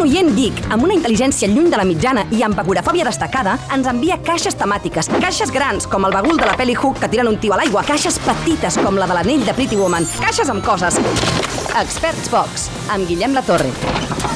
Un oient geek amb una intel·ligència lluny de la mitjana i amb agorafòbia destacada ens envia caixes temàtiques. Caixes grans, com el bagul de la pel·li Hook que tiren un tio a l'aigua. Caixes petites, com la de l'anell de Pretty Woman. Caixes amb coses. Experts Box, amb Guillem La Torre.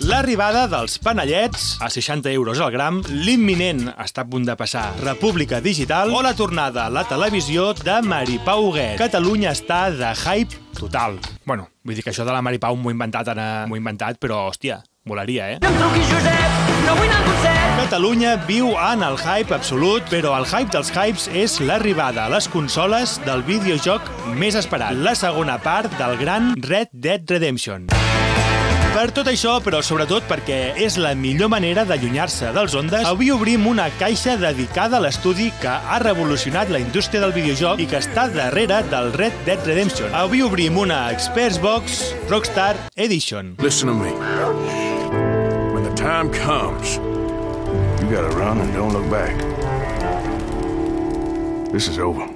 L'arribada dels panellets a 60 euros al gram, l'imminent està a punt de passar República Digital o la tornada a la televisió de Maripau Huguet. Catalunya està de hype total. Bueno, vull dir que això de la Maripau m'ho he inventat, ara m'ho he inventat, però, hòstia, volaria, eh? No em truqui Josep, no vull anar al concert. Catalunya viu en el hype absolut, però el hype dels hypes és l'arribada a les consoles del videojoc més esperat, la segona part del gran Red Dead Redemption. Per tot això, però sobretot perquè és la millor manera d'allunyar-se dels ondes, avui obrim una caixa dedicada a l'estudi que ha revolucionat la indústria del videojoc i que està darrere del Red Dead Redemption. Avui obrim una Experts Box Rockstar Edition. Listen to me. When the time comes, you gotta run and don't look back. This is over.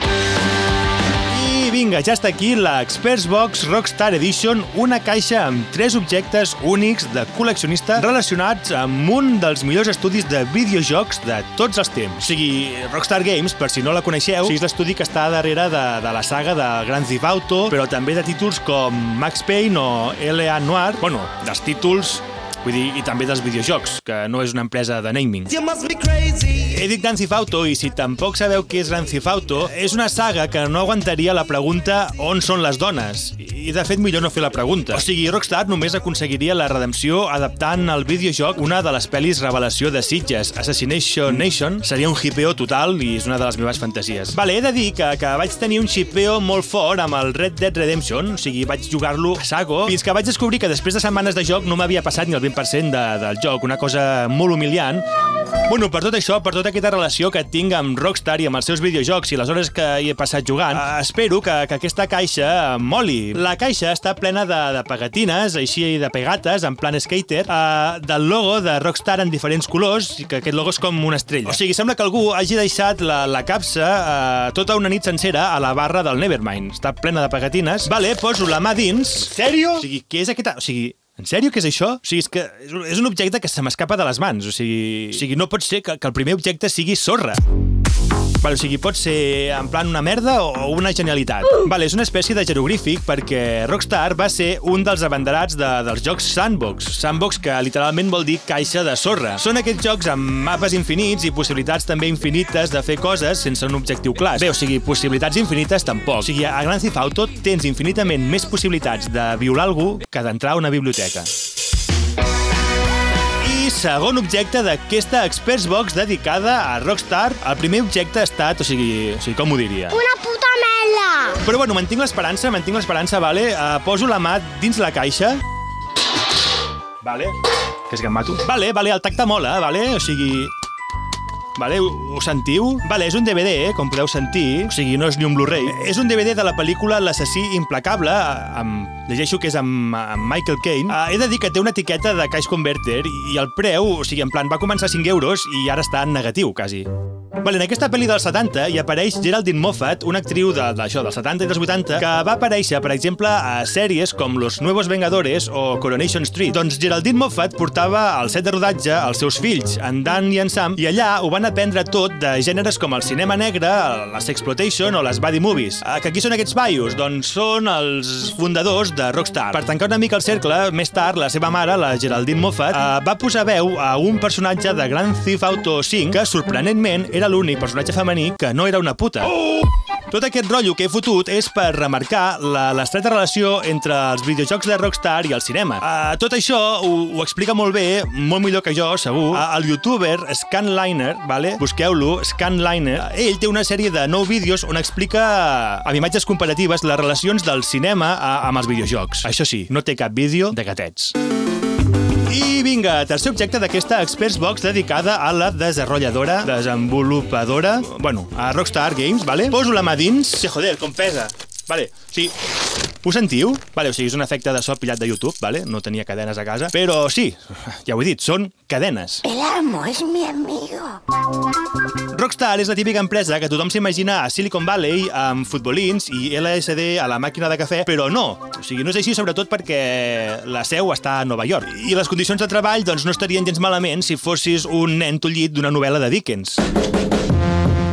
Vinga, ja està aquí la Experts Box Rockstar Edition, una caixa amb tres objectes únics de col·leccionista relacionats amb un dels millors estudis de videojocs de tots els temps. O sigui, Rockstar Games, per si no la coneixeu, és l'estudi que està darrere de, de la saga de Grand Theft Auto, però també de títols com Max Payne o L.A. Noir, bueno, dels títols Vull dir, i també dels videojocs, que no és una empresa de naming. You must be crazy. He dit Grand Theft Auto i si tampoc sabeu què és Grand Theft Auto, és una saga que no aguantaria la pregunta on són les dones. I de fet millor no fer la pregunta. O sigui, Rockstar només aconseguiria la redempció adaptant al videojoc una de les pel·lis revelació de Sitges, Assassination Nation. Seria un hipeo total i és una de les meves fantasies. Vale, he de dir que, que vaig tenir un xipeo molt fort amb el Red Dead Redemption, o sigui, vaig jugar-lo a sago, fins que vaig descobrir que després de setmanes de joc no m'havia passat ni el 20% de, del joc, una cosa molt humiliant. Bueno, per tot això, per tota aquesta relació que tinc amb Rockstar i amb els seus videojocs i les hores que hi he passat jugant, eh, espero que, que aquesta caixa moli. La caixa està plena de, de pegatines, així de pegates, en plan skater, eh, del logo de Rockstar en diferents colors, i que aquest logo és com una estrella. O sigui, sembla que algú hagi deixat la, la capsa eh, tota una nit sencera a la barra del Nevermind. Està plena de pegatines. Vale, poso la mà dins. Sèrio? O sigui, què és aquesta... O sigui, en sèrio, què és això? O sigui, és que és un- objecte que se m'escapa de les mans. O sigui, o sigui no pot ser que, que el primer objecte sigui sorra. Vale, o sigui, pot ser en plan una merda o una genialitat. Vale, és una espècie de jeroglífic perquè Rockstar va ser un dels abanderats de, dels jocs Sandbox. Sandbox que literalment vol dir caixa de sorra. Són aquests jocs amb mapes infinits i possibilitats també infinites de fer coses sense un objectiu clar. Bé, o sigui, possibilitats infinites tampoc. O sigui, a Grand Theft Auto tens infinitament més possibilitats de violar algú que d'entrar a una biblioteca. Segon objecte d'aquesta Experts Box dedicada a Rockstar. El primer objecte ha estat, o sigui, o sigui com ho diria? Una puta merda! Però bueno, mantinc l'esperança, mantinc l'esperança, vale? Uh, poso la mà dins la caixa. Vale. Que és que em mato. Vale, vale, el tacte mola, vale? O sigui... Vale, ho, ho sentiu? Vale, és un DVD, eh, com podeu sentir. O sigui, no és ni un Blu-ray. És un DVD de la pel·lícula L'assassí implacable, eh, amb... llegeixo que és amb, amb Michael Caine. Uh, he de dir que té una etiqueta de Cash Converter i el preu, o sigui, en plan, va començar a 5 euros i ara està en negatiu, quasi. Vale, en aquesta pel·li dels 70 hi apareix Geraldine Moffat, una actriu de- d'això, dels 70 i dels 80, que va aparèixer, per exemple, a sèries com Los Nuevos Vengadores o Coronation Street. Doncs Geraldine Moffat portava al set de rodatge els seus fills, en Dan i en Sam, i allà ho van aprendre tot de gèneres com el cinema negre, la sexploitation o les buddy movies. Eh, Que qui són aquests paios? Doncs són els fundadors de Rockstar. Per tancar una mica el cercle, més tard, la seva mare, la Geraldine Moffat, eh, va posar veu a un personatge de Grand Theft Auto 5 que, sorprenentment, era l'únic personatge femení que no era una puta. Tot aquest rotllo que he fotut és per remarcar l'estreta relació entre els videojocs de Rockstar i el cinema. Uh, tot això ho, ho explica molt bé, molt millor que jo, segur, uh, el youtuber Scanliner, vale? busqueu-lo, Scanliner. Uh, ell té una sèrie de nou vídeos on explica uh, amb imatges comparatives les relacions del cinema uh, amb els videojocs. Això sí, no té cap vídeo de gatets. Vinga, tercer objecte d'aquesta Experts Box dedicada a la desenrotlladora, desenvolupadora, bueno, a Rockstar Games, vale? Poso la mà dins... Sí, joder, com pesa. Vale, sí. Ho sentiu? Vale, o sigui, és un efecte de so pillat de YouTube, vale? no tenia cadenes a casa, però sí, ja ho he dit, són cadenes. El amo es mi amigo. Rockstar és la típica empresa que tothom s'imagina a Silicon Valley amb futbolins i LSD a la màquina de cafè, però no. O sigui, no és així sobretot perquè la seu està a Nova York. I les condicions de treball doncs, no estarien gens malament si fossis un nen tollit d'una novel·la de Dickens.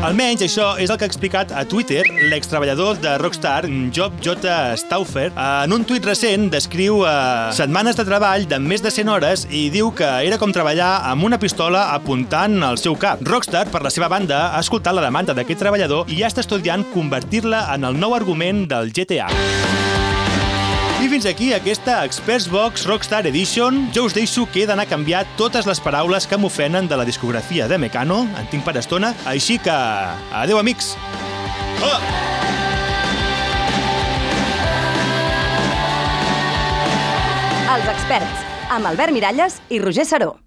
Almenys això és el que ha explicat a Twitter l'extreballador de Rockstar, Job J. Stauffer. En un tuit recent descriu eh, setmanes de treball de més de 100 hores i diu que era com treballar amb una pistola apuntant al seu cap. Rockstar, per la seva banda, ha escoltat la demanda d'aquest treballador i ja està estudiant convertir-la en el nou argument del GTA. I fins aquí aquesta Experts Box Rockstar Edition. Jo us deixo que he d'anar a canviar totes les paraules que m'ofenen de la discografia de Mecano. En tinc per estona. Així que... Adeu, amics! Oh! Els experts, amb Albert Miralles i Roger Saró.